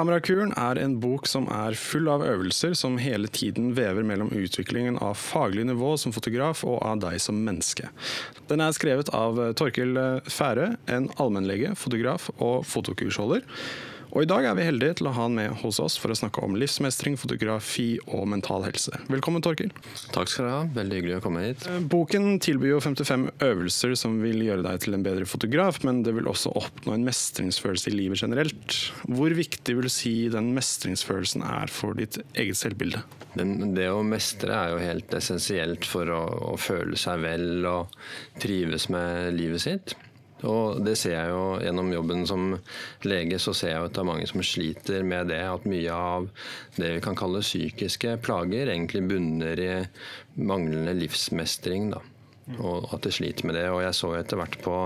Kamerakuren er en bok som er full av øvelser som hele tiden vever mellom utviklingen av faglig nivå som fotograf og av deg som menneske. Den er skrevet av Torkil Færø, en allmennlege, fotograf og fotokursholder. Og i dag er vi heldige til å ha han med hos oss for å snakke om livsmestring, fotografi og mental helse. Velkommen, Torkil. Takk skal du ha. Veldig hyggelig å komme hit. Boken tilbyr jo 55 øvelser som vil gjøre deg til en bedre fotograf, men det vil også oppnå en mestringsfølelse i livet generelt. Hvor viktig vil du si den mestringsfølelsen er for ditt eget selvbilde? Den, det å mestre er jo helt essensielt for å, å føle seg vel og trives med livet sitt. Og det ser jeg jo gjennom jobben som lege, så ser jeg at det er mange som sliter med det. At mye av det vi kan kalle psykiske plager, egentlig bunner i manglende livsmestring. da. Og at de sliter med det. Og jeg så etter hvert på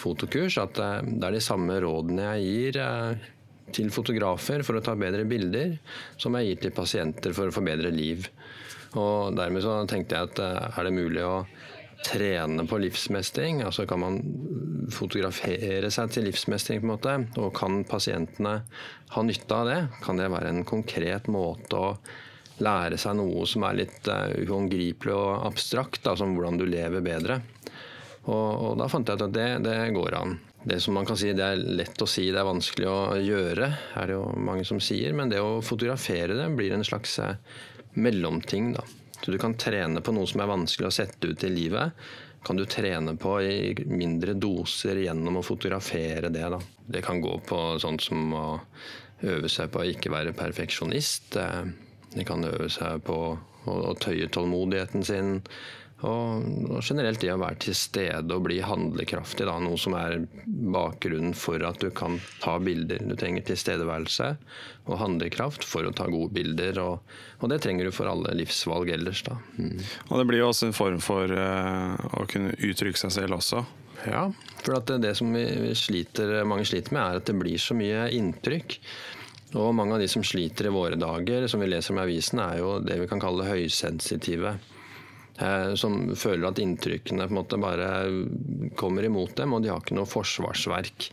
fotokurs at det er de samme rådene jeg gir eh, til fotografer for å ta bedre bilder, som jeg gir til pasienter for å få bedre liv. Og dermed så tenkte jeg at eh, er det mulig å trene på livsmestring? Altså kan man fotografere seg til livsmestring, på en måte? Og kan pasientene ha nytte av det? Kan det være en konkret måte å lære seg noe som er litt uh, uhåndgripelig og abstrakt, da, som hvordan du lever bedre? Og, og, da fant jeg ut at det, det går an. Det som man kan si det er lett å si, det er vanskelig å gjøre, er det jo mange som sier. Men det å fotografere det blir en slags eh, mellomting, da. Så du kan trene på noe som er vanskelig å sette ut i livet. Kan du trene på i mindre doser gjennom å fotografere det. Da. Det kan gå på sånt som å øve seg på å ikke være perfeksjonist. Det kan øve seg på å tøye tålmodigheten sin. Og generelt det å være til stede og bli handlekraftig. Da, noe som er bakgrunnen for at du kan ta bilder. Du trenger tilstedeværelse og handlekraft for å ta gode bilder. Og, og det trenger du for alle livsvalg ellers. Da. Mm. Og det blir jo også en form for uh, å kunne uttrykke seg selv også. Ja, for det, det som sliter, mange sliter med, er at det blir så mye inntrykk. Og mange av de som sliter i våre dager, som vi leser om i avisen, er jo det vi kan kalle høysensitive. Eh, som føler at inntrykkene på en måte bare kommer imot dem, og de har ikke noe forsvarsverk.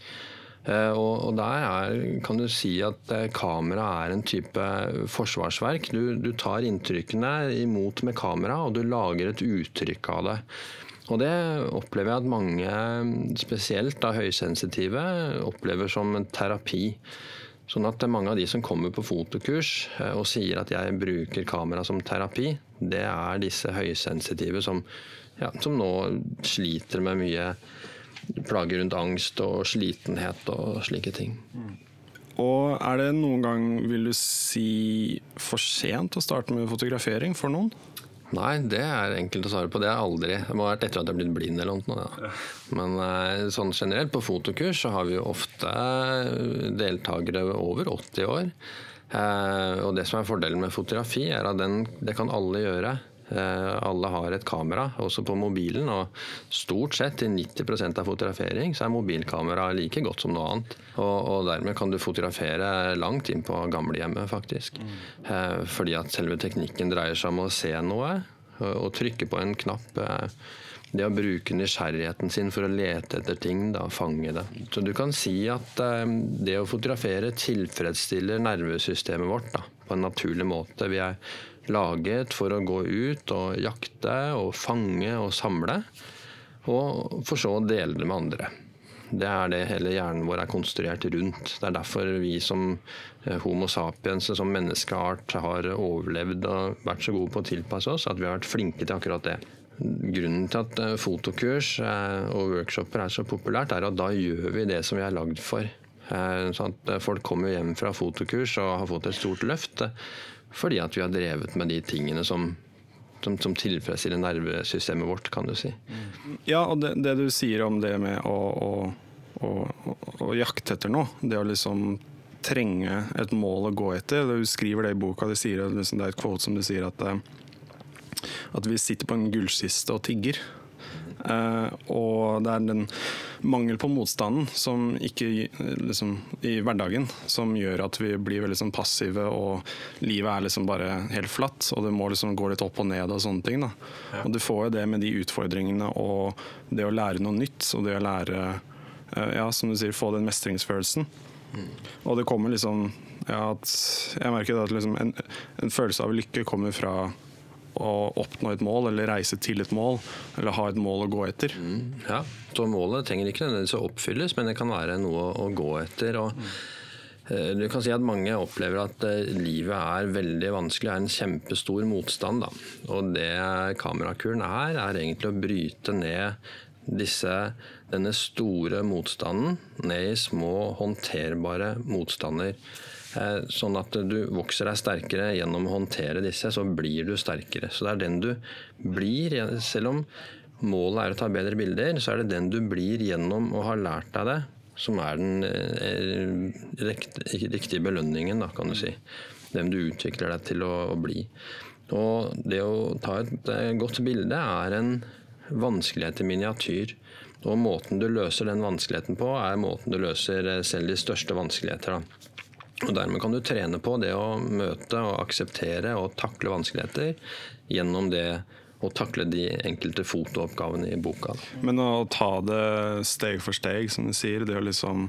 Eh, og, der er, kan du si at eh, kamera er en type forsvarsverk. Du, du tar inntrykkene imot med kamera, og du lager et uttrykk av det. Og det opplever jeg at mange, spesielt da høysensitive, opplever som en terapi. Sånn at mange av de som kommer på fotokurs eh, og sier at jeg bruker kamera som terapi, det er disse høysensitive som, ja, som nå sliter med mye plager rundt angst og slitenhet og slike ting. Mm. Og er det noen gang, vil du si, for sent å starte med fotografering for noen? Nei, det er enkelt å svare på. Det er aldri. Det må ha vært etter at jeg er blitt blind eller noe. Ja. Men eh, sånn generelt, på fotokurs så har vi jo ofte deltakere over 80 år. Eh, og det som er fordelen med fotografi, er at den, det kan alle gjøre. Eh, alle har et kamera, også på mobilen. Og stort sett, i 90% av fotografering, så er mobilkamera like godt som noe annet. Og, og dermed kan du fotografere langt inn på gamlehjemmet, faktisk. Mm. Eh, fordi at selve teknikken dreier seg om å se noe og trykke på en knapp. Eh, det å bruke nysgjerrigheten sin for å lete etter ting, da, fange det. Så du kan si at det å fotografere tilfredsstiller nervesystemet vårt da, på en naturlig måte. Vi er laget for å gå ut og jakte og fange og samle. Og for så å dele det med andre. Det er det hele hjernen vår er konstruert rundt. Det er derfor vi som eh, Homo sapiens, som menneskeart, har overlevd og vært så gode på å tilpasse oss at vi har vært flinke til akkurat det. Grunnen til at eh, fotokurs eh, og workshoper er så populært, er at da gjør vi det som vi er lagd for. Sånn folk kommer hjem fra fotokurs og har fått et stort løft. Fordi at vi har drevet med de tingene som, som, som tilfredsstiller nervesystemet vårt, kan du si. Ja, og det, det du sier om det med å, å, å, å, jakte etter noe, det å liksom trenge et mål å gå etter. Du skriver det i boka, det, sier, liksom, det er et quote som du sier at, eh, at vi sitter på en gullkiste og tigger. Uh, og det er den mangel på motstanden som ikke, liksom, i hverdagen som gjør at vi blir veldig sånn passive og livet er liksom bare helt flatt. Og det må liksom gå litt opp og ned og sånne ting. Da. Og du får jo det med de utfordringene og det å lære noe nytt og det å lære eh, ja, som du sier, få den mestringsfølelsen. Mm. Og det kommer liksom ja, at Jeg merker at liksom en, en følelse av lykke kommer fra å oppnå et mål, eller reise til et mål, eller ha et mål å gå etter. Mm, ja, så Målet trenger ikke nødvendigvis å oppfylles, men det kan være noe å gå etter. og mm. Du kan si at Mange opplever at eh, livet er veldig vanskelig, er en kjempestor motstand. Da. Og Det kamerakuren er, er egentlig å bryte ned disse, denne store motstanden ned i små, håndterbare motstander. Eh, sånn at du vokser deg sterkere gjennom å håndtere disse, så blir du sterkere. Så det er den du blir, selv om målet er å ta bedre bilder, så er det den du blir gjennom å ha lært deg det, som er den eh, riktige belønningen, da, kan du si. Hvem du utvikler deg til å, bli. Og det å ta et godt bilde er en vanskelighet i miniatyr. Og måten du løser den vanskeligheten på, er måten du løser eh, selv de største vanskeligheter. Da. Og Dermed kan du trene på det å møte og akseptere og takle vanskeligheter gjennom det å takle de enkelte fotooppgavene i boka. Men å ta det steg for steg, som du sier, det å liksom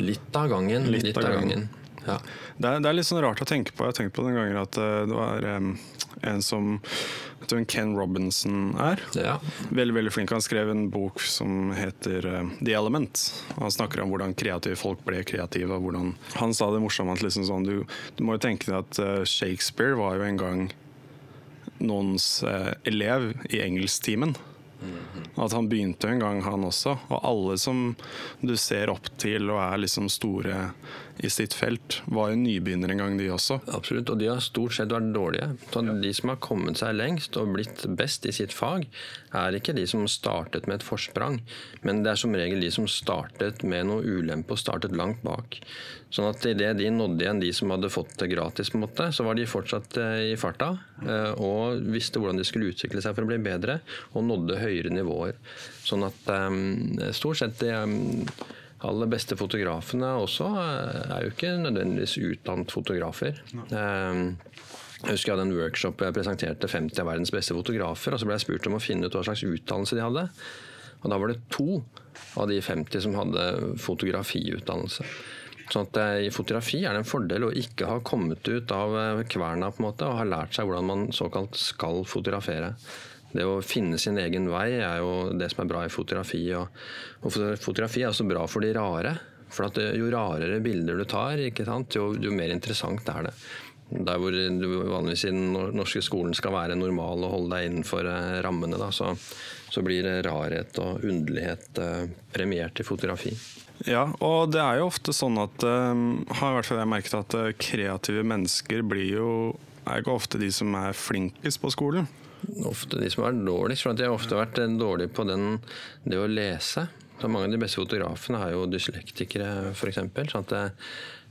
Litt av gangen. Litt, litt av gangen. gangen. Ja. Det, er, det, er, litt sånn rart å tenke på. Jeg har tenkt på den gangen at uh, det var um, en som vet du hvem Ken Robinson er? Ja. Veldig veldig flink. Han skrev en bok som heter uh, The Element. Han snakker om hvordan kreative folk ble kreative. og hvordan Han sa det morsomt at liksom sånn, du, du, må jo tenke deg at uh, Shakespeare var jo en gang noens elev i engelsktimen. At han begynte en gang, han også. Og alle som du ser opp til og er liksom store i sitt felt, var jo nybegynnere en gang, de også. Absolutt, og de har stort sett vært dårlige. Så de som har kommet seg lengst og blitt best i sitt fag, er ikke de som startet med et forsprang, men det er som regel de som startet med noe ulempe og startet langt bak. Sånn at idet de nådde igjen de som hadde fått det gratis, på en måte, så var de fortsatt eh, i farta eh, og visste hvordan de skulle utvikle seg for å bli bedre, og nådde høyere nivåer. Sånn at um, stort sett det aller beste fotografene også er jo ikke nødvendigvis utdannet fotografer. Um, jeg husker jeg hadde en workshop jeg presenterte 50 av verdens beste fotografer. og Så ble jeg spurt om å finne ut hva slags utdannelse de hadde. Og Da var det to av de 50 som hadde fotografiutdannelse. Sånn at eh, I fotografi er det en fordel å ikke ha kommet ut av eh, kverna på en måte, og ha lært seg hvordan man såkalt skal fotografere. Det å finne sin egen vei er jo det som er bra i fotografi. Og, og fotografi er også bra for de rare. For at eh, Jo rarere bilder du tar, jo, jo, mer interessant er det. Der hvor du vanligvis i den norske skolen skal være normal og holde deg innenfor rammene, da, så, så blir rarhet og underlighet premiert i fotografi. Ja, og det er jo ofte sånn at um, har i hvert fall jeg merket at kreative mennesker blir jo er ikke ofte de som er flinkest på skolen. Ofte de som er dårligst. For de har ofte vært eh, dårlige på den, det å lese. Så mange av de beste fotografene er jo dyslektikere, f.eks. Sånn at det,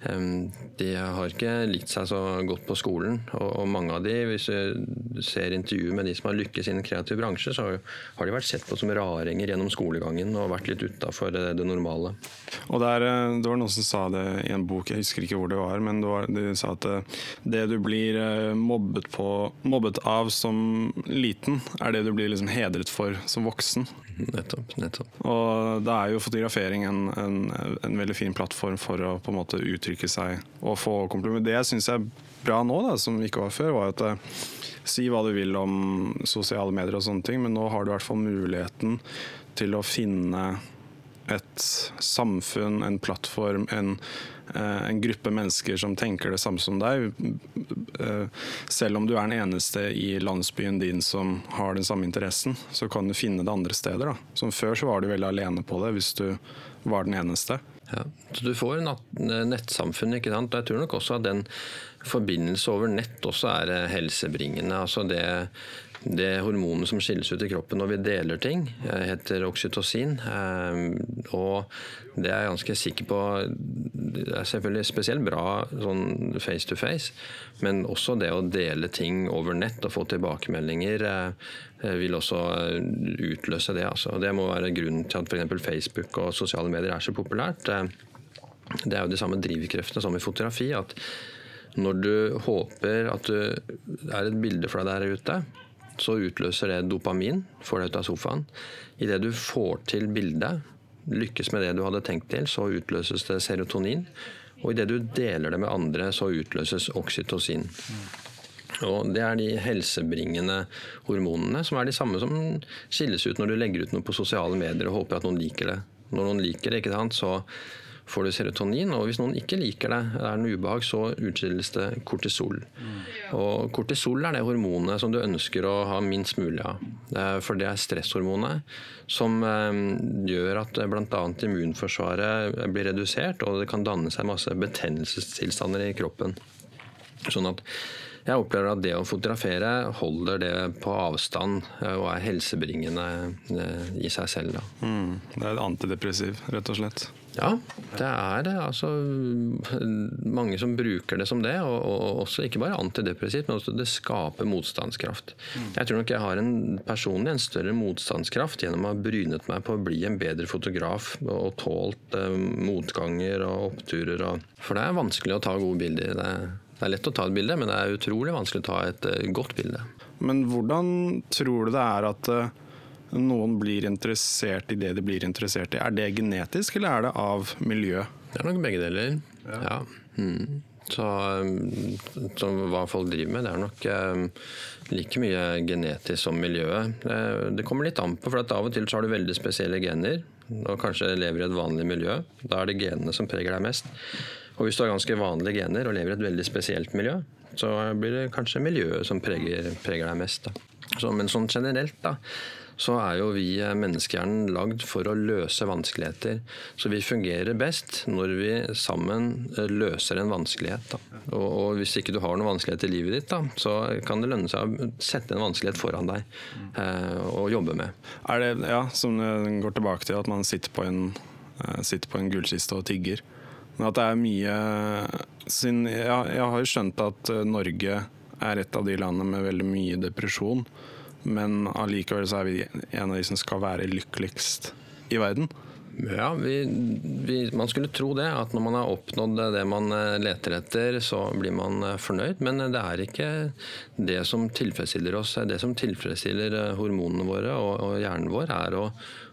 de har ikke likt seg så godt på skolen. Og, mange av de, hvis du ser intervjuer med de som har lykkes i en kreativ bransje, så har de vært sett på som raringer gjennom skolegangen og vært litt utafor det, det, normale. Og der, eh, Det var noen som sa det i en bok, jeg husker ikke hvor det var, men det var, de sa at eh, det du blir eh, mobbet, på, mobbet av som liten, er det du blir liksom hedret for som voksen. Nettopp. nettopp. Og da er jo fotografering en, en, en, veldig fin plattform for å på en måte uttrykke seg og få komplimenter. Det jeg er bra nå, da, som ikke var før, var at eh, si hva du vil om sosiale medier og sånne ting, men nå har du i hvert fall muligheten til å finne et samfunn, en plattform, en, eh, en, gruppe mennesker som tenker det samme som deg. Eh, selv om du er den eneste i landsbyen din som har den samme interessen, så kan du finne det andre steder. Da. Som før så var du veldig alene på det hvis du var den eneste. Ja, så Du får nettsamfunn. ikke sant? Jeg tror nok også at den forbindelse over nett også er eh, helsebringende. altså det det hormonet som skilles ut i kroppen når vi deler ting, eh, heter oksytocin. Eh, og det er jeg ganske sikker på det er selvfølgelig spesielt bra sånn face to face, men også det å dele ting over nett og få tilbakemeldinger eh, vil også utløse det. Altså. Det må være grunnen til at f.eks. Facebook og sosiale medier er så populært. Det er jo de samme drivkreftene som i fotografi. at når du håper at du er et bilde for deg der ute, så utløser det dopamin, får deg ut av sofaen. Idet du får til bildet, lykkes med det du hadde tenkt til, så utløses det serotonin. Og idet du deler det med andre, så utløses oksytocin. Og Det er de helsebringende hormonene som er de samme som skilles ut når du legger ut noe på sosiale medier og håper at noen liker det. Når noen liker det, ikke sant, så får du serotonin. Og hvis noen ikke liker det, det er en ubehag, så utskilles det kortisol. Mm. Og kortisol er det hormonet som du ønsker å ha minst mulig av. For det er stresshormonet som eh, gjør at bl.a. immunforsvaret blir redusert, og det kan danne seg masse betennelsestilstander i kroppen. Sånn at jeg opplever at det å fotografere holder det på avstand eh, og er helsebringende eh, i seg selv. Mm, det er antidepressiv, rett og slett? Ja, det er det. Altså, mange som bruker det som det. Og, og også ikke bare antidepressivt, men også det skaper motstandskraft. Mm. Jeg tror nok jeg har en personlig en større motstandskraft gjennom å ha brynet meg på å bli en bedre fotograf og tålt eh, motganger og oppturer. Og, for det er vanskelig å ta gode bilder. Det det er lett å ta et bilde, men det er utrolig vanskelig å ta et eh, godt bilde. Men hvordan tror du det er at eh, noen blir interessert i det de blir interessert i? Er det genetisk, eller er det av miljø? Det er nok begge deler. Ja. ja. Mm. Så, eh, så, hva folk driver med, det er nok eh, like mye genetisk som miljøet. Det, det kommer litt an på, for av og til så har du veldig spesielle gener. Og kanskje lever i et vanlig miljø. Da er det genene som preger deg mest. Og hvis du har ganske vanlige gener og lever i et veldig spesielt miljø, så blir det kanskje miljøet som preger, preger deg mest. Så, men sånn generelt, da, så er jo vi eh, menneskehjernen lagd for å løse vanskeligheter. Så vi fungerer best når vi sammen eh, løser en vanskelighet. Og, og, hvis ikke du har noen vanskelighet i livet ditt, da, så kan det lønne seg å sette en vanskelighet foran deg eh, og jobbe med. Er det, ja, som går tilbake til at man sitter på en, eh, sitter en gullkiste og tigger. At det er mye sin, ja, Jeg har jo skjønt at eh, Norge er et av de landene med veldig mye depresjon. Men allikevel så er vi en av de som skal være lykkeligst i verden. Ja, vi, vi, Man skulle tro det, at når man har oppnådd det man eh, leter etter, så blir man eh, fornøyd. Men det er ikke det som tilfredsstiller oss. Det som tilfredsstiller hormonene våre og, og hjernen vår, er å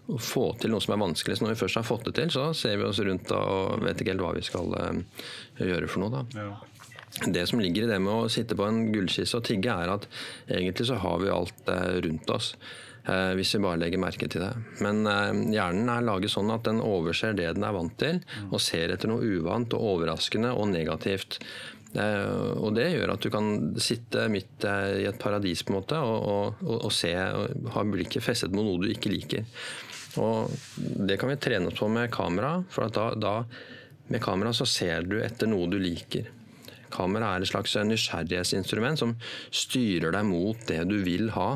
å få til noe som er vanskelig. Så når vi først har fått det til, så ser vi oss rundt og vet ikke helt hva vi skal uh, gjøre for noe. da. Ja. Det som ligger i det med å sitte på en gullkiste og tigge, er at egentlig så har vi alt uh, rundt oss. Uh, hvis vi bare legger merke til det. Men hjernen er laget sånn at den overser det den er vant til, mm. og ser etter noe uvant og overraskende og negativt. og Det gjør at du kan sitte midt i et paradis på en måte og, og, og se og ha blikket festet mot noe du ikke liker. Og det kan vi trene oss på med kamera, for da, da, med kamera så ser du etter noe du liker. Kamera er et slags nysgjerrighetsinstrument som styrer deg mot det du vil ha,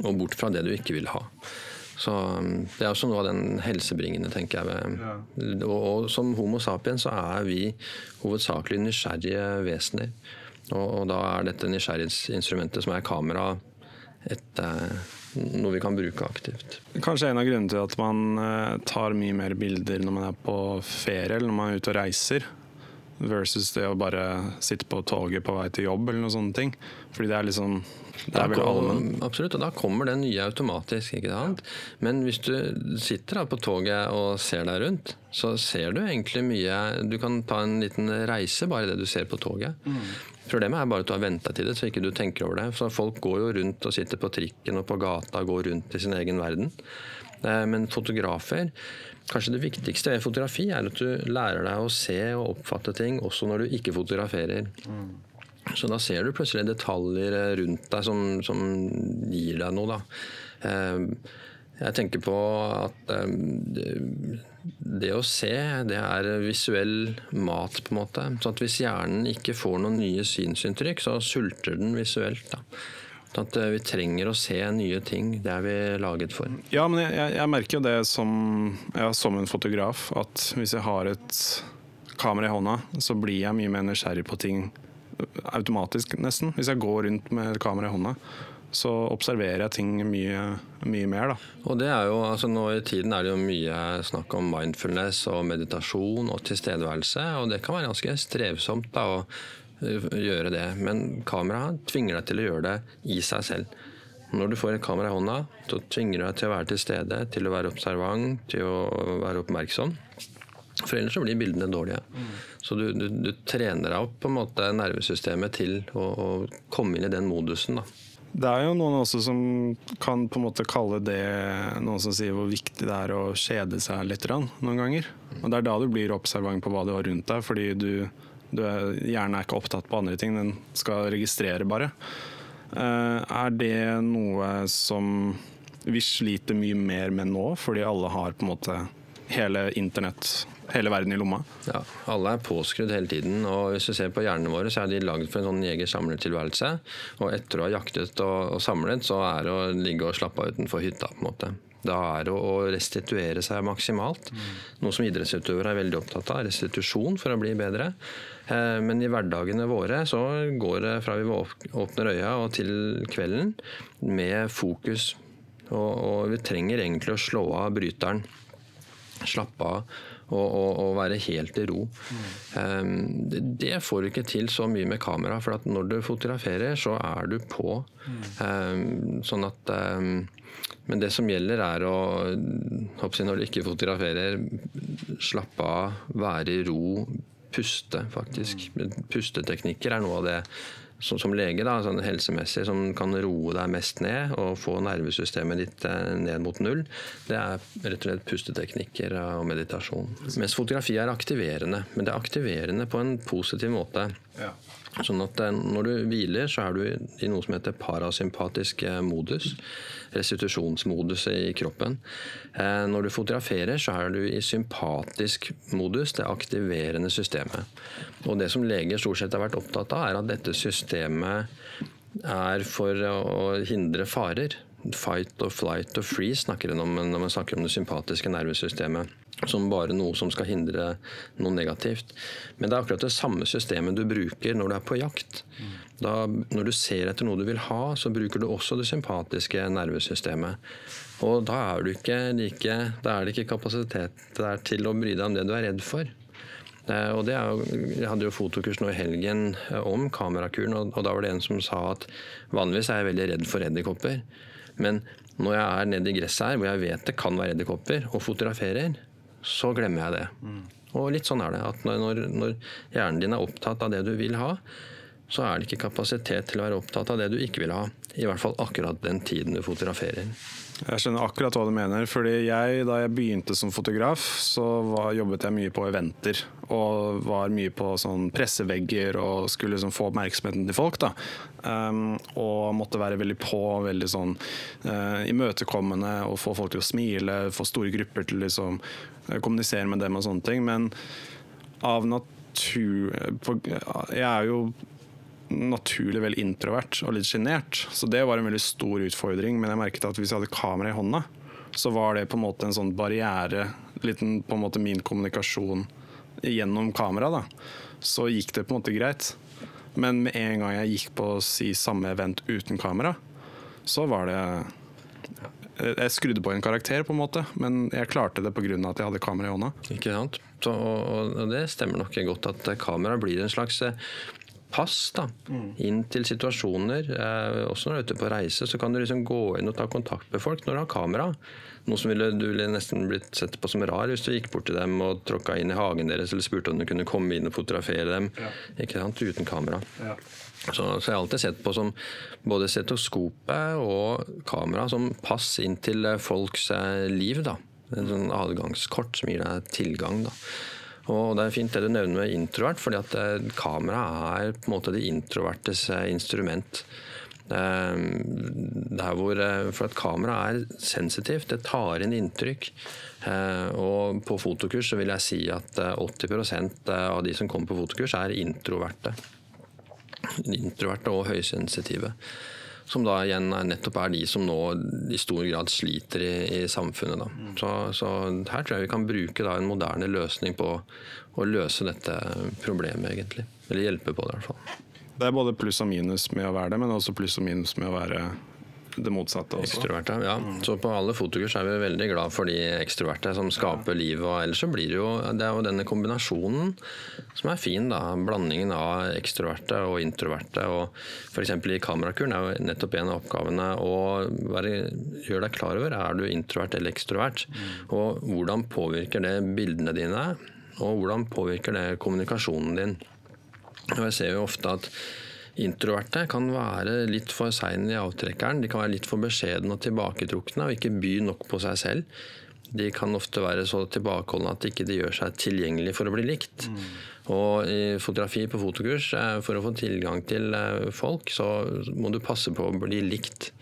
og bort fra det du ikke vil ha. Så um, Det er også noe av den helsebringende, tenker jeg. Ja. Og, og, som Homo sapiens så er vi hovedsakelig nysgjerrige vesener. Og, og da er dette nysgjerrighetsinstrumentet som er kamera, et eh, noe vi kan bruke aktivt. Kanskje en av grunnene til at man eh, tar mye mer bilder når man er på ferie eller når man er ute og reiser, versus det å bare sitte på toget på vei til jobb eller noen sånne ting. Fordi det er liksom det er vel allmenn. Absolutt, og da kommer det nye automatisk. ikke sant? Men hvis du sitter da på toget og ser deg rundt, så ser du egentlig mye Du kan ta en liten reise bare det du ser på toget. Mm. Problemet er bare at du har venta til det, så ikke du tenker over det. Så Folk går jo rundt og sitter på trikken og på gata, og går rundt i sin egen verden. Eh, men fotografer Kanskje det viktigste ved fotografi er at du lærer deg å se og oppfatte ting også når du ikke fotograferer. Mm. Så da ser du plutselig detaljer rundt deg som, som gir deg noe. Da. Jeg tenker på at eh, det å se, det er visuell mat, på en måte. Så hvis hjernen ikke får noen nye synsinntrykk, så sulter den visuelt. da. At eh, vi trenger å se nye ting. Det er vi laget for. Ja, men jeg, jeg merker jo det som, ja, som en fotograf, at hvis jeg har et kamera i hånda, så blir jeg mye mer nysgjerrig på ting automatisk, nesten. Hvis jeg går rundt med kamera i hånda, så observerer jeg ting mye, mye mer. Da. Og det er jo, altså Nå i tiden er det jo mye snakk om mindfulness og meditasjon og tilstedeværelse, og det kan være ganske strevsomt da, å eh, gjøre det. Men kameraet tvinger deg til å gjøre det i seg selv. Når du får et kamera i hånda, så tvinger du deg til å være til stede, til å være observant, til å være oppmerksom. For ellers så blir bildene dårlige. Mm. Så du, du, du, trener deg opp på en måte nervesystemet til å, å komme inn i den modusen. da. Det er jo noen også som kan på en måte kalle det noen som sier hvor viktig det er å kjede seg litt noen ganger. Og Det er da du blir observant på hva du har rundt deg, fordi du, du er, hjernen er ikke opptatt på andre ting, den skal registrere bare. Eh, er det noe som vi sliter mye mer med nå, fordi alle har på en måte hele internett hele verden i lomma. Ja, alle er påskrudd hele tiden. og Hvis du ser på hjernene våre, så er de lagd for en sånn jeger-samler-tilværelse. Og etter å ha jaktet og, og, samlet, så er det å ligge og slappe av utenfor hytta. på en måte. Da er det å restituere seg maksimalt. Noe som idrettsutøvere er veldig opptatt av. Restitusjon for å bli bedre. Eh, men i hverdagene våre så går det fra vi åpner øya og til kvelden med fokus. Og, og vi trenger egentlig å slå av bryteren. Slappe av og, og, og være helt i ro. Mm. Um, det får du ikke til så mye med kamera, for når du fotograferer, så er du på. Mm. Um, sånn at um, men det som gjelder, er å når du ikke fotograferer, slappe av, være i ro, puste, faktisk. Mm. Pusteteknikker er noe av det som, som lege, da, sånn helsemessig, som kan roe deg mest ned og få nervesystemet ditt eh, ned mot null, det er rett og slett pusteteknikker og meditasjon. Mens fotografi er aktiverende, men det er aktiverende på en positiv måte. Ja. Sånn at eh, når du hviler, så er du i noe som heter parasympatisk eh, modus. Restitusjonsmodus i kroppen. Eh, når du fotograferer, så er du i sympatisk modus, det aktiverende systemet. Og det som leger stort sett har vært opptatt av, er at dette systemet er for å hindre farer. Fight or flight or freeze snakker en om når man snakker om det sympatiske nervesystemet som bare noe som skal hindre noe negativt. Men det er akkurat det samme systemet du bruker når du er på jakt. Da, når du ser etter noe du vil ha, så bruker du også det sympatiske nervesystemet. Og da er, ikke like, da er det ikke kapasitet der til å bry deg om det du er redd for. Eh, og det er, jeg hadde jo fotokurs nå i helgen eh, om kamerakuren, og, og da var det en som sa at vanligvis er jeg veldig redd for edderkopper. Men når jeg er nede i gresset her, hvor jeg vet det kan være edderkopper, og fotograferer, så glemmer jeg det. Mm. Og litt sånn er det. at når, når, hjernen din er opptatt av det du vil ha, så er det ikke kapasitet til å være opptatt av det du ikke vil ha. I hvert fall akkurat den tiden du fotograferer. Jeg skjønner akkurat hva du mener. fordi jeg, Da jeg begynte som fotograf, så var, jobbet jeg mye på eventer. Og var mye på sånn pressevegger og skulle liksom få oppmerksomheten til folk. da. Um, og måtte være veldig på, veldig sånn uh, imøtekommende og få folk til å smile. Få store grupper til å liksom, kommunisere med dem og sånne ting. Men av natur Jeg er jo naturlig veldig introvert og litt sjenert. Så det var en veldig stor utfordring. Men jeg merket at hvis jeg hadde kamera i hånda, så var det på en måte en sånn barriere. Liten på en måte min kommunikasjon gjennom kamera. da. Så gikk det på en måte greit. Men med en gang jeg gikk på si samme event uten kamera, så var det jeg skrudde på en karakter, på en måte, men jeg klarte det pga. at jeg hadde kamera i hånda. Ikke sant? Så, og, og, Det stemmer nok godt at kamera blir en slags pass da, inn til situasjoner. Eh, også når du er ute på reise, så kan du liksom gå inn og ta kontakt med folk når du har kamera. Noe som ville, du ville nesten blitt sett på som rar hvis du gikk bort til dem og tråkka inn i hagen deres eller spurte om du kunne komme inn og fotografere dem ja. ikke sant, uten kamera. Ja. Så, så, jeg har alltid sett på som både stetoskopet og kamera som pass inn til folks eh, liv. da. En sånn adgangskort som gir deg tilgang. da. Og Det er fint det du nevner med introvert, fordi at eh, kamera er på en måte de introvertes eh, instrument. Eh, Der hvor, for at kamera er sensitivt, det tar inn inntrykk. Og på fotokurs så vil jeg si at 80% av de som kommer på fotokurs, er introverte. Introverte og høysensitive. som da igjen er nettopp er de som nå i stor grad sliter i, i samfunnet. Så, så, her tror jeg vi kan bruke da en moderne løsning på å løse dette problemet, egentlig. Eller hjelpe på det, i hvert fall. Det er både pluss og minus med å være det, men også pluss og minus med å være det motsatte også. Ekstroverte, ja. Så på alle fotokurs er vi veldig glad for de ekstroverte som skaper liv. Og ellers så blir det jo Det er jo denne kombinasjonen som er fin, da. Blandingen av ekstroverte og introverte. Og f.eks. i kamerakuren er jo nettopp en av oppgavene å gjøre deg klar over er du introvert eller ekstrovert. Og hvordan påvirker det bildene dine, og hvordan påvirker det kommunikasjonen din. Og jeg ser jo ofte at Introverte kan være litt for seine i avtrekkeren. De kan være litt for beskjedne og tilbaketrukne og ikke by nok på seg selv. De kan ofte være så tilbakeholdne at de ikke gjør seg tilgjengelig for å bli likt. Mm. Og i fotografi på fotokurs, eh, for å få tilgang til eh, folk, så må du passe på å bli likt.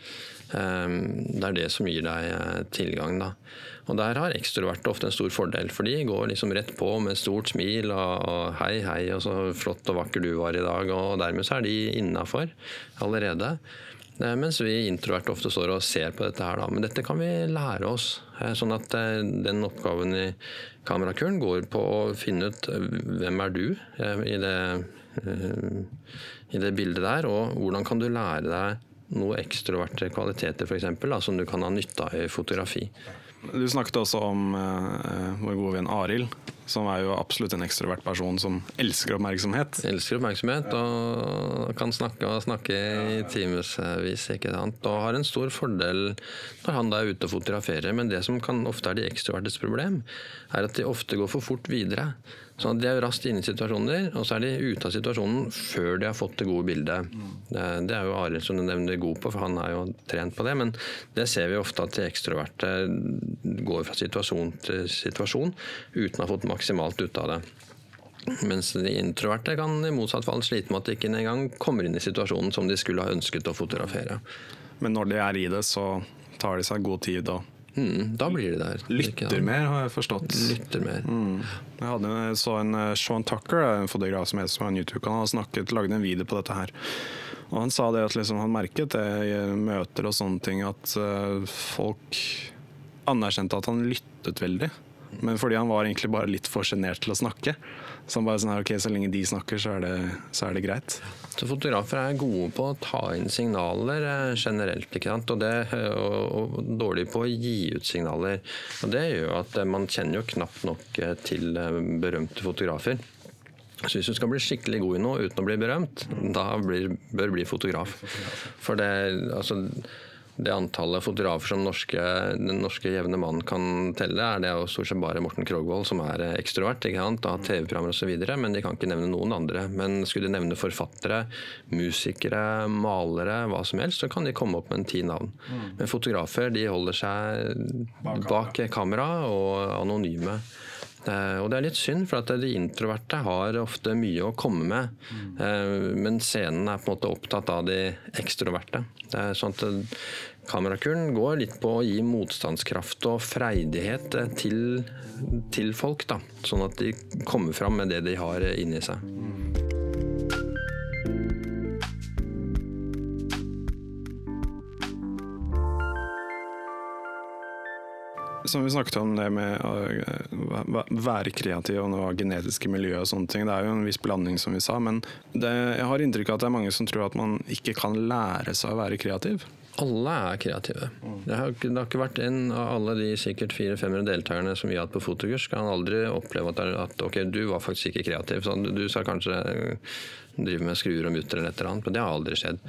Ehm, det er det som gir deg eh, tilgang. Da. Og Der har ekstroverte ofte en stor fordel, for de går liksom rett på med stort smil og, 'hei, hei, og så flott og vakker du var i dag', og dermed så er de innafor allerede. Eh, mens vi introverte ofte står og ser på dette her, da. Men dette kan vi lære oss. Eh, sånn at den oppgaven i kamerakuren går på å finne ut hvem er du i det, i det bildet der, og hvordan kan du lære deg noe ekstroverte kvaliteter for eksempel, som du kan ha nytte av i fotografi. Du snakket også om uh, vår gode venn Arild, som er jo absolutt en ekstrovert person som elsker oppmerksomhet. Elsker oppmerksomhet og kan snakke og snakke i timevis. Og har en stor fordel når han da er ute og fotograferer. Men det som kan ofte er de ekstrovertes problem, er at de ofte går for fort videre. Så De er jo raskt inne i situasjoner, og så er de ute av situasjonen før de har fått det gode bildet. Det, er jo Arild som du nevner god på, for han er jo trent på det. Men det ser vi ofte at de ekstroverte går fra situasjon til situasjon uten å ha fått maksimalt ut av det. Mens de introverte kan i motsatt fall slite med at de ikke engang kommer inn i situasjonen som de skulle ha ønsket å fotografere. Men når de er i det, så tar de seg god tid og Mm, da blir de der. Lytter mer, har jeg forstått. Lytter mer. Mm. Jeg hadde, så en uh, Sean Tucker, en fotograf som heter som har en YouTube-kanal, snakket, lagde en video på dette her. Og Han sa det at liksom, han merket det i møter og sånne ting, at uh, folk anerkjente at han lyttet veldig. Men fordi han var egentlig bare litt for sjenert til å snakke. Så han bare sånn ok, så lenge de snakker, så er det, så er det greit. Så Fotografer er gode på å ta inn signaler eh, generelt, ikke sant? Og, det, og, og dårlig på å gi ut signaler. Og Det gjør at eh, man kjenner jo knapt nok eh, til berømte fotografer. Så hvis du skal bli skikkelig god i noe uten å bli berømt, da blir, bør bli fotograf. For det, altså det antallet fotografer som norske, den norske jevne mann kan telle, er det jo stort sett bare Morten Krogvold som er ekstrovert ikke sant? og har TV-programmer osv. Men de kan ikke nevne noen andre. Men skulle de nevne forfattere, musikere, malere, hva som helst, så kan de komme opp med en ti navn. Mm. Men fotografer de holder seg bak kamera og anonyme. Eh, og det er litt synd, for at de introverte har ofte mye å komme med. Mm. Men scenen er på en måte opptatt av de ekstroverte. Er sånn at eh, Kamerakuren går litt på å gi motstandskraft og freidighet til, til folk. Da, sånn at de kommer fram med det de har inni seg. Som vi snakket om det med å øh, være kreativ og noe genetiske miljø og sånne ting. Det er jo en viss blanding, som vi sa. Men det, jeg har inntrykk av at det er mange som tror at man ikke kan lære seg å være kreativ. Alle er kreative. Det har, det har ikke vært en av alle de sikkert 400-500 deltakerne som vi har hatt på fotokurs, kan aldri oppleve at, at, ok, du var faktisk ikke kreativ. Så du, skal kanskje drive med skruer og mutter eller et eller annet, men det har aldri skjedd.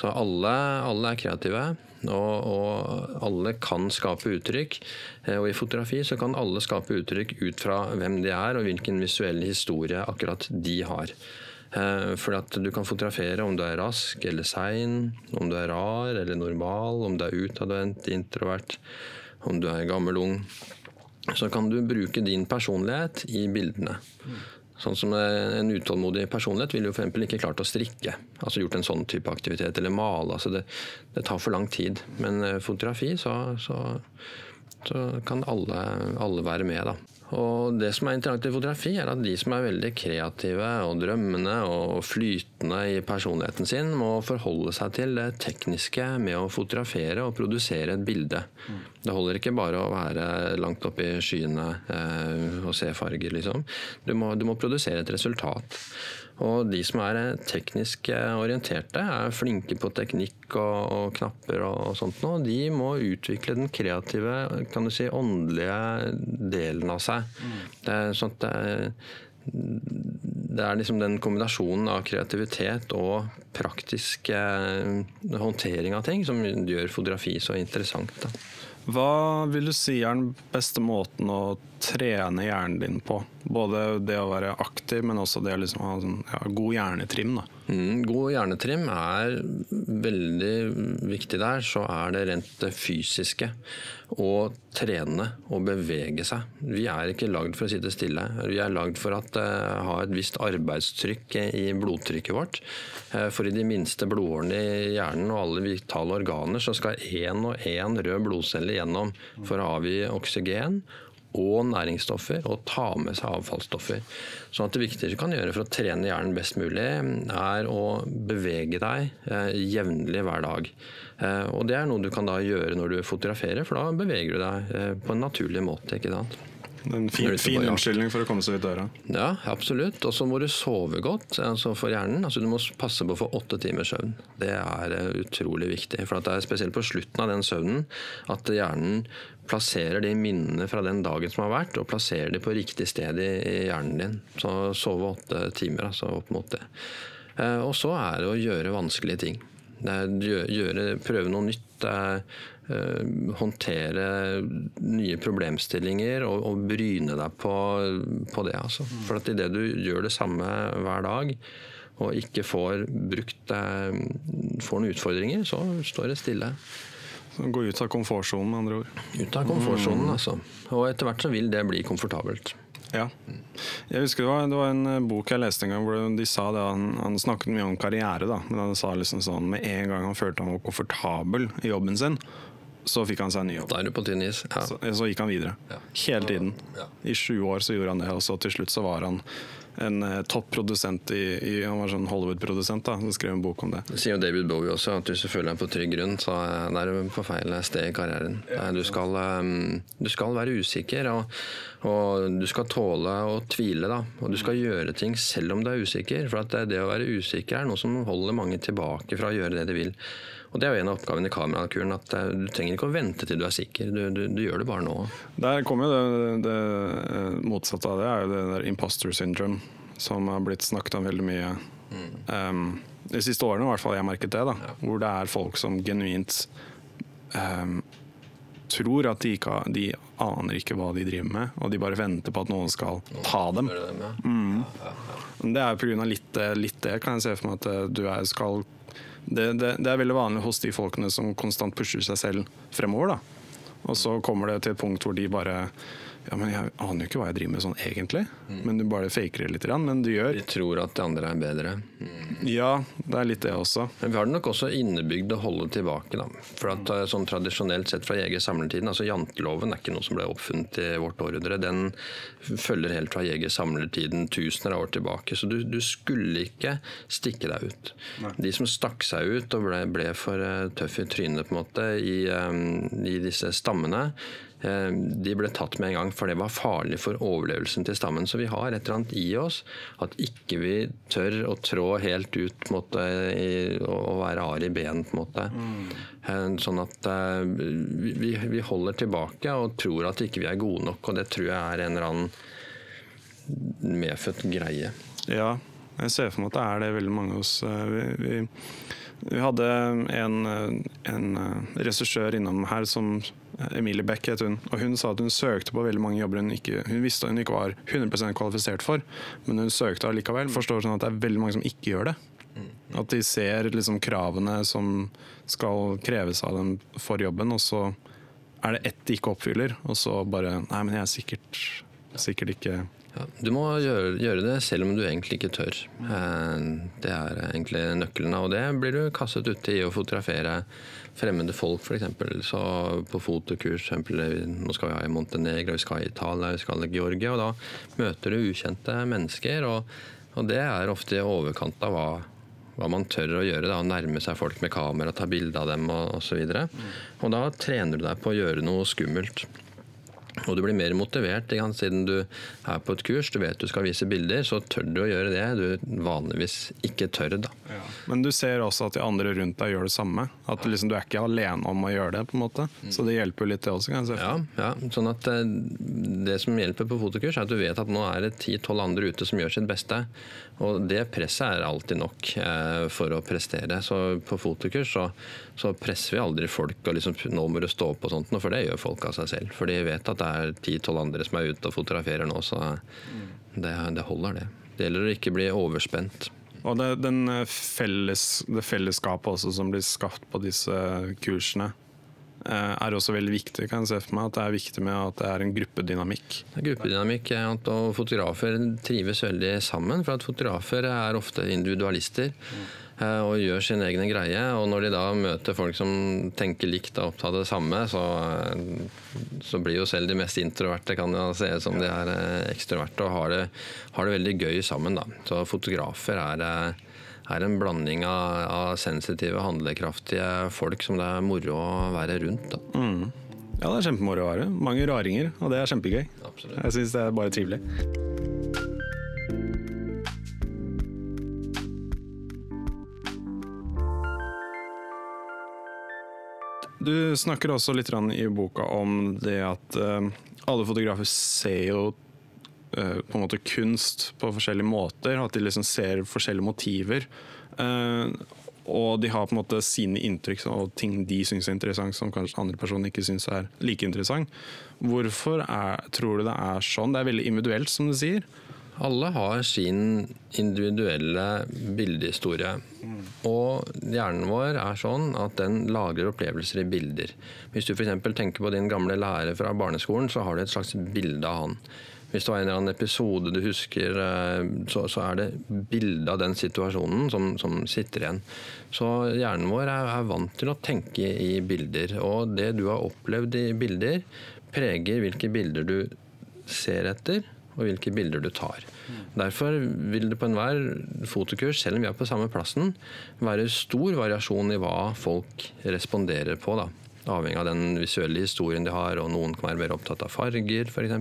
Så alle, alle er kreative. Og, og, alle kan skape uttrykk. Eh, og i fotografi så kan alle skape uttrykk ut fra hvem de er, og hvilken visuell historie akkurat de har. Eh, for at du kan fotografere om du er rask eller sein, om du er rar eller normal, om du er utadvendt, introvert, om du er gammel, ung. Så kan du bruke din personlighet i bildene. Sånn som En utålmodig personlighet ville jo f.eks. ikke klart å strikke. altså Gjort en sånn type aktivitet, eller male. altså Det, det tar for lang tid. Men eh, fotografi, så, så, så kan alle, alle, være med. da. Og det som er interessant i fotografi, er at de som er veldig kreative og drømmende og flytende i personligheten sin, må forholde seg til det tekniske med å fotografere og produsere et bilde. Mm. Det holder ikke bare å være langt oppe i skyene eh, og se farger, liksom. Du må, du må produsere et resultat. Og de som er teknisk orienterte, er flinke på teknikk og, og knapper og, og sånt noe. de må utvikle den kreative, kan du si, åndelige delen av seg. Mm. Det er sånn at det, det er liksom den kombinasjonen av kreativitet og praktisk eh, håndtering av ting som gjør fotografi så interessant. Da. Hva vil du si er den beste måten å trene hjernen din på? Både det å være aktiv, men også det å liksom ha sånn, ja, god hjernetrim. Da. Mm, god hjernetrim er veldig viktig der. Så er det rent det fysiske. Å trene og bevege seg. Vi er ikke lagd for å sitte stille. Vi er lagd for å uh, ha et visst arbeidstrykk i blodtrykket vårt. Uh, for i de minste blodårene i hjernen og alle vitale organer så skal én og én rød blodcelle gjennom for å avgi oksygen og næringsstoffer, og ta med seg avfallsstoffer. Så det viktigste du kan gjøre for å trene hjernen best mulig, er å bevege deg eh, jevnlig hver dag. Eh, og det er noe du kan da gjøre når du fotograferer, for da beveger du deg eh, på en naturlig måte. ikke sant? En fin, fin unnskyldning for å komme seg ut døra. Ja, absolutt. Og så må du sove godt altså for hjernen. Altså, du må passe på å få åtte timers søvn. Det er utrolig viktig. For det er spesielt på slutten av den søvnen at hjernen plasserer de minnene fra den dagen som har vært, og plasserer de på riktig sted i, hjernen din. Så sove åtte timer, altså opp mot det. Eh, og så er det å gjøre vanskelige ting. Gjøre, prøve noe nytt. Uh, håndtere nye problemstillinger og, og bryne deg på, på det. Altså. For at idet du gjør det samme hver dag, og ikke får brukt uh, får noen utfordringer, så står det stille. Gå ut av komfortsonen, med andre ord. Ut av komfortsonen, mm. altså. Og etter hvert så vil det bli komfortabelt. Ja. Jeg husker det var, det var, en eh, bok jeg leste en gang hvor de sa det, han, han snakket mye om karriere. da, Men han sa liksom sånn med en gang han følte han var komfortabel i jobben sin, så fikk han seg en ny jobb. Da er du på tynn is. Ja. Så, så, gikk han videre. Ja. Hele tiden. Ja. I sju år så gjorde han det, og så til slutt så var han en uh, topprodusent i, i, Han var sånn Hollywood-produsent, da, som skrev en bok om det. Det sier jo David Bowie også, at hvis du føler deg på trygg grunn, så er du på feil sted i karrieren. Du skal, um, du skal være usikker, og, og, du skal tåle å tvile. Da. Og du skal gjøre ting selv om du er usikker. For at det å være usikker er noe som holder mange tilbake fra å gjøre det de vil. Og Det er jo en av oppgavene i kamerakuren, at eh, du trenger ikke å vente til du er sikker. Du, du, du gjør det bare nå. Der kommer jo det, det, eh, motsatte av det, er jo det der imposter syndrome, som har blitt snakket om veldig mye. Mm. Um, de siste årene i hvert fall jeg merket det. da, ja. Hvor det er folk som genuint um, tror at de, ikke, de aner ikke hva de driver med, og de bare venter på at noen skal ta dem. Mm. Det er pga. Litt, litt det, kan jeg se for meg at du er, skal det, det, det, er veldig vanlig hos de folkene som konstant pusher seg selv fremover. da. Og så kommer det til et punkt hvor de bare ja, men jeg aner jo ikke hva jeg driver med sånn egentlig. Mm. Men du bare faker det litt. Men du gjør Vi tror at de andre er bedre. Mm. Ja, det er litt det også. Men vi har det nok også innebygd å holde tilbake. Da. For at eh, sånn Tradisjonelt sett fra jeger-samlertiden, altså Janteloven er ikke noe som ble oppfunnet i vårt århundre. Den følger helt fra jeger-samlertiden tusener av år tilbake. Så du, du skulle ikke stikke deg ut. Nei. De som stakk seg ut og ble, ble for uh, tøff i trynet på en måte i, um, i disse stammene, Eh, de ble tatt med en gang, for det var farlig for overlevelsen til stammen. Så vi har et eller annet i oss at ikke vi tør å trå helt ut måte, i, og være hard i ben. på en måte. Mm. Sånn at uh, vi, vi, holder tilbake og tror at ikke vi er gode nok. Og det tror jeg er en eller annen medfødt greie. Ja, jeg ser for meg at det er det veldig mange hos vi, vi, vi hadde en, en regissør innom her som Emilie Beck het hun. Og hun sa at hun søkte på veldig mange jobber hun, ikke, hun visste hun ikke var 100% kvalifisert for, men hun søkte allikevel. Forstår sånn at det er veldig mange som ikke gjør det. At de ser liksom kravene som skal kreves av dem for jobben, og så er det ett de ikke oppfyller, og så bare Nei, men jeg er sikkert, sikkert ikke Ja, du må gjøre, gjøre, det selv om du egentlig ikke tør. Eh, det er egentlig nøkkelen. Og det blir du kastet uti å fotografere fremmede folk, f.eks. Så på fotokurs, eksempel, nå skal vi ha i Montenegro, vi skal i Italia, vi skal i Georgia. Og da møter du ukjente mennesker, og, og det er ofte i overkant av hva, hva man tør å gjøre. Da, nærme seg folk med kamera, ta bilde av dem og osv. Og, så mm. og da trener du deg på å gjøre noe skummelt. Og du blir mer motivert siden du er på et kurs, du vet du skal vise bilder, så tør du å gjøre det du vanligvis ikke tør. da. Ja. Men du ser også at de andre rundt deg gjør det samme? At liksom, du er ikke alene om å gjøre det? på en måte? Mm. Så det hjelper jo litt det også? kan jeg se. Ja, ja, sånn at eh, Det som hjelper på fotokurs, er at du vet at nå er det ti-tolv andre ute som gjør sitt beste. Og det presset er alltid nok eh, for å prestere. Så på fotokurs så, så presser vi aldri folk og liksom, nå må du stå opp og sånt, for det gjør folk av seg selv. For de vet at det er ti-tolv andre som er ute og fotograferer nå, så det, det holder, det. Det gjelder å ikke bli overspent. Og det, eh, felles, det fellesskapet også som blir skapt på disse kursene, Eh, er også veldig viktig. kan jeg se for meg At det er viktig med at det er en gruppedynamikk. Gruppedynamikk at Fotografer trives veldig sammen. For at fotografer er ofte individualister. Eh, og gjør sin egne greie. Og når de da møter folk som tenker likt og opptatt av det samme, så, eh, så, blir jo selv de mest introverte kan jo se ut som de er ekstroverte og har det, har det veldig gøy sammen. Da. Så fotografer er er en blanding av, av, sensitive, handlekraftige folk som det er moro å være rundt. Mm. Ja, det er kjempemoro å være. Mange raringer, og det er kjempegøy. Absolutt. Jeg syns det er bare trivelig. Du snakker også litt i boka om det at uh, alle fotografer ser jo Eh, på en måte kunst på forskjellige måter. At de liksom ser forskjellige motiver. Eh, og de har på en måte sine inntrykk og ting de syns er interessant, som kanskje andre personer ikke syns er like interessant. Hvorfor er, tror du det er sånn? Det er veldig individuelt, som du sier. Alle har sin individuelle bildehistorie. Og hjernen vår er sånn at den lager opplevelser i bilder. Hvis du f.eks. tenker på din gamle lærer fra barneskolen, så har du et slags bilde av han. Hvis det var en eller annen episode du husker, eh, så, så er det bildet av den situasjonen som, som, sitter igjen. Så hjernen vår er, er, vant til å tenke i bilder. Og det du har opplevd i bilder, preger hvilke bilder du ser etter, og hvilke bilder du tar. Derfor vil det på enhver fotokurs, selv om vi er på samme plassen, være stor variasjon i hva folk responderer på. da avhengig av den visuelle historien de har, og noen kan være mer opptatt av farger f.eks.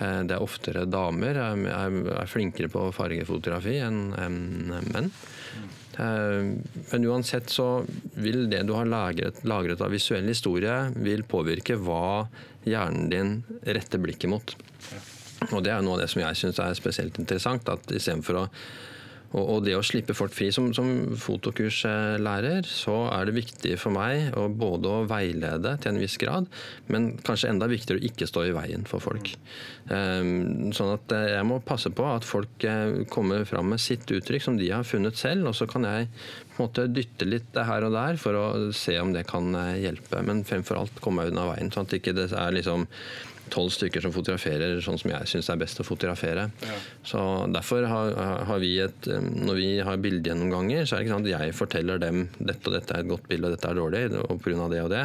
Eh, det er oftere damer er, er flinkere på fargefotografi enn menn. Eh, men uansett så vil det du har lagret, lagret, av visuell historie, vil påvirke hva hjernen din retter blikket mot. Og Det er noe av det som jeg syns er spesielt interessant. at Istedenfor å og, det å slippe folk fri som, som fotokurslærer, så er det viktig for meg å både å veilede til en viss grad, men kanskje enda viktigere å ikke stå i veien for folk. Um, sånn at eh, jeg må passe på at folk eh, kommer fram med sitt uttrykk som de har funnet selv, og så kan jeg på en måte dytte litt her og der for å se om det kan eh, hjelpe. Men fremfor alt komme meg unna veien, sånn at det ikke er liksom tolv stykker som fotograferer sånn som jeg syns er best å fotografere. Ja. Så Derfor har, har, vi et Når vi har bildegjennomganger, så er det ikke sånn at jeg forteller dem dette og dette er et godt bilde og dette er dårlig, og pga. det og det.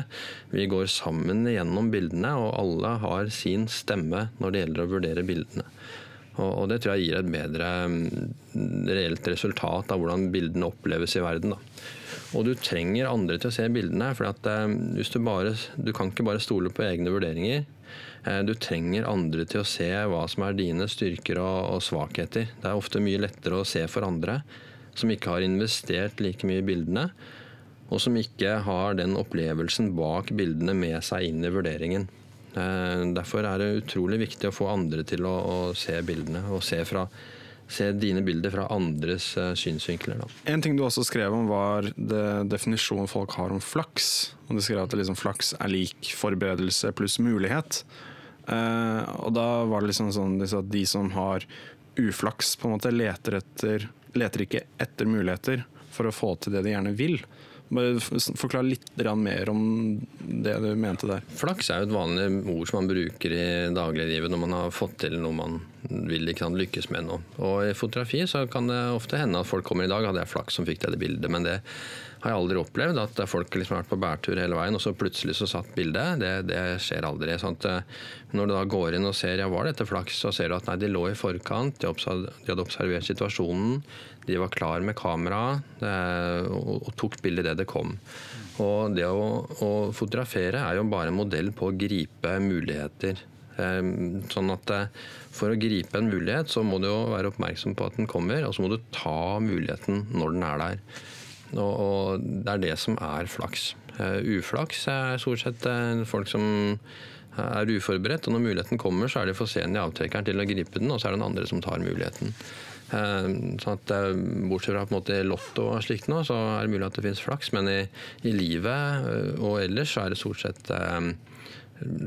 Vi går sammen gjennom bildene, og alle har sin stemme når det gjelder å vurdere bildene. Og, og det tror jeg gir et bedre reelt resultat av hvordan bildene oppleves i verden. Da. Og du trenger andre til å se bildene. for at, hvis du, bare, du kan ikke bare stole på egne vurderinger. Eh, du trenger andre til å se hva som er dine styrker og, svakheter. Det er ofte mye lettere å se for andre som ikke har investert like mye i bildene, og som ikke har den opplevelsen bak bildene med seg inn i vurderingen. Eh, derfor er det utrolig viktig å få andre til å, se bildene, og se, fra, se, dine bilder fra andres uh, synsvinkler. Da. En ting du også skrev om, var definisjonen folk har om flaks. Og du skrev at liksom, flaks er lik forberedelse pluss mulighet. Uh, og da var det liksom sånn at de som har uflaks, på en måte leter, etter, leter ikke etter muligheter for å få til det de gjerne vil. Bare Forklar litt mer om det du mente der. Flaks er jo et vanlig ord som man bruker i dagliglivet når man har fått til noe man vil ikke sant, lykkes med noe. Og i fotografi så kan det ofte hende at folk kommer i dag, hadde jeg flaks som fikk det bildet, men det har jeg aldri opplevd. At folk liksom har vært på bærtur hele veien, og så plutselig så satt bildet. Det, det skjer aldri. Sånn at eh, når du da går inn og ser ja, var dette flaks, så ser du at nei, de lå i forkant, de, hadde observert situasjonen, de var klar med kamera og, og tok bildet idet det kom. Og det å, å, fotografere er jo bare en modell på å gripe muligheter. Ehm, sånn at eh, For å gripe en mulighet så må du jo være oppmerksom på at den kommer, og så må du ta muligheten når den er der. Og, og Det er det som er flaks. Uh, uflaks er stort sett uh, folk som er uforberedt. og Når muligheten kommer, så er de for sene i avtrekkeren til å gripe den, og så er det den andre som tar muligheten. Sånn at Bortsett fra på en måte Lotto og slikt nå, så er det mulig at det finnes flaks, men i, i livet og ellers så er det stort sett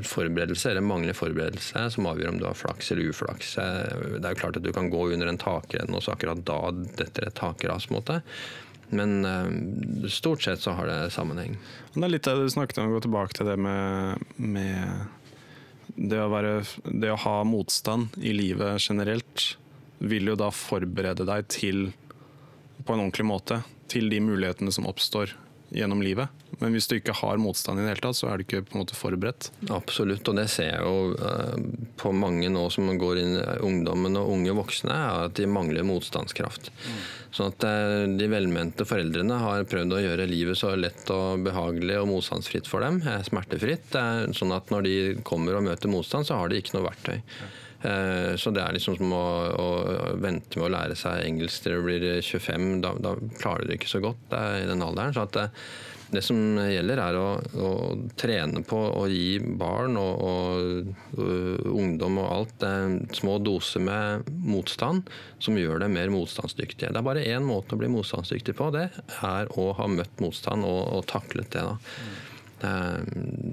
forberedelse eller manglende forberedelse som avgjør om du har flaks eller uflaks. Det er jo klart at du kan gå under en takrenn og så akkurat da detter et takras. måte. Men uh, stort sett så har det sammenheng. Det er litt det du snakket om, å gå tilbake til det med, med det, å være, det å ha motstand i livet generelt, vil jo da forberede deg til, på en ordentlig måte, til de mulighetene som oppstår gjennom livet. Men hvis du ikke har motstand i det hele tatt, så er du ikke på en måte forberedt. Absolutt, og det ser jeg jo eh, på mange nå som går inn ungdommen og unge voksne, at de mangler motstandskraft. Mm. Sånn at eh, de velmente foreldrene har prøvd å gjøre livet så lett og behagelig og motstandsfritt for dem, eh, smertefritt. Sånn at når de kommer og møter motstand, så har de ikke noe verktøy. Så det er liksom som å, å, vente med å lære seg engelsk til du blir 25. Da, da klarer du det ikke så godt i den alderen. Så at det som gjelder, er å, å trene på å gi barn og, og, ungdom og alt eh, små doser med motstand som gjør dem mer motstandsdyktige. Det er bare én måte å bli motstandsdyktig på. Det er å ha møtt motstand og, og taklet det. da.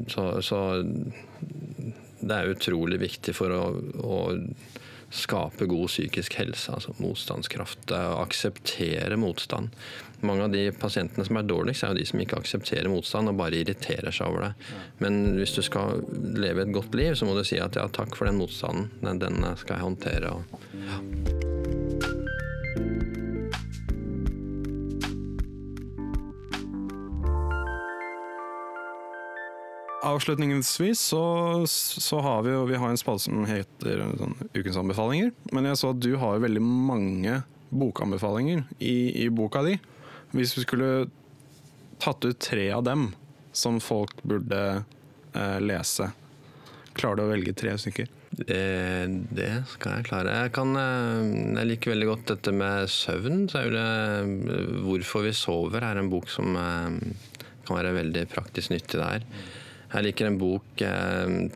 Så, så, det er utrolig viktig for å, å skape god psykisk helse, altså motstandskraft. Akseptere motstand. Mange av de pasientene som er dårligst, er jo de som ikke aksepterer motstand og bare irriterer seg over det. Men hvis du skal leve et godt liv, så må du si at ja, takk for den motstanden. Den skal jeg håndtere. Og, ja. Avslutningsvis så, så, har vi jo vi har en spalte som heter sånn, Ukens anbefalinger. Men jeg så at du har veldig mange bokanbefalinger i, i boka di. Hvis vi skulle tatt ut tre av dem som folk burde eh, lese, klarer du å velge tre stykker? Det, det, skal jeg klare. Jeg, kan, eh, jeg, liker veldig godt dette med søvn. Det, eh, 'Hvorfor vi sover' er en bok som eh, kan være veldig praktisk nyttig der. Jeg liker en bok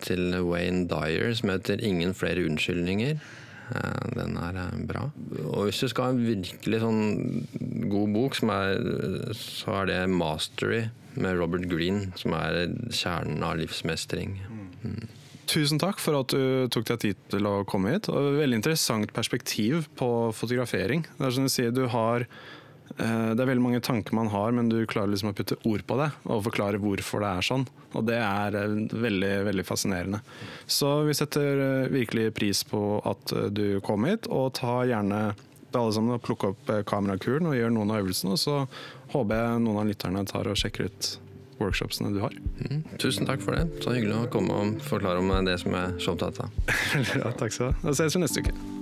til Wayne Dyer som heter 'Ingen flere unnskyldninger'. Eh, den er eh, bra. Og hvis du skal ha en virkelig sånn god bok, er, så er det 'Mastery' med Robert Green, som er kjernen av livsmestring. Mm. Tusen takk for at du tok deg tid til å komme hit. Og veldig interessant perspektiv på fotografering. Det er som du sier, du har Eh, det er veldig mange tanker man har, men du klarer liksom å putte ord på det og forklare hvorfor det er sånn. Og det er eh, veldig veldig fascinerende. Så vi setter eh, virkelig pris på at du kom hit, og ta gjerne alle sammen og plukke opp kamerakuren og gjør noen av øvelsene. Og så håper jeg noen av lytterne tar og sjekker ut workshopsene du har. Mm, tusen takk for det. Så hyggelig å komme og forklare om det som jeg er så opptatt av. ja, takk skal du ha. Da ses vi neste uke.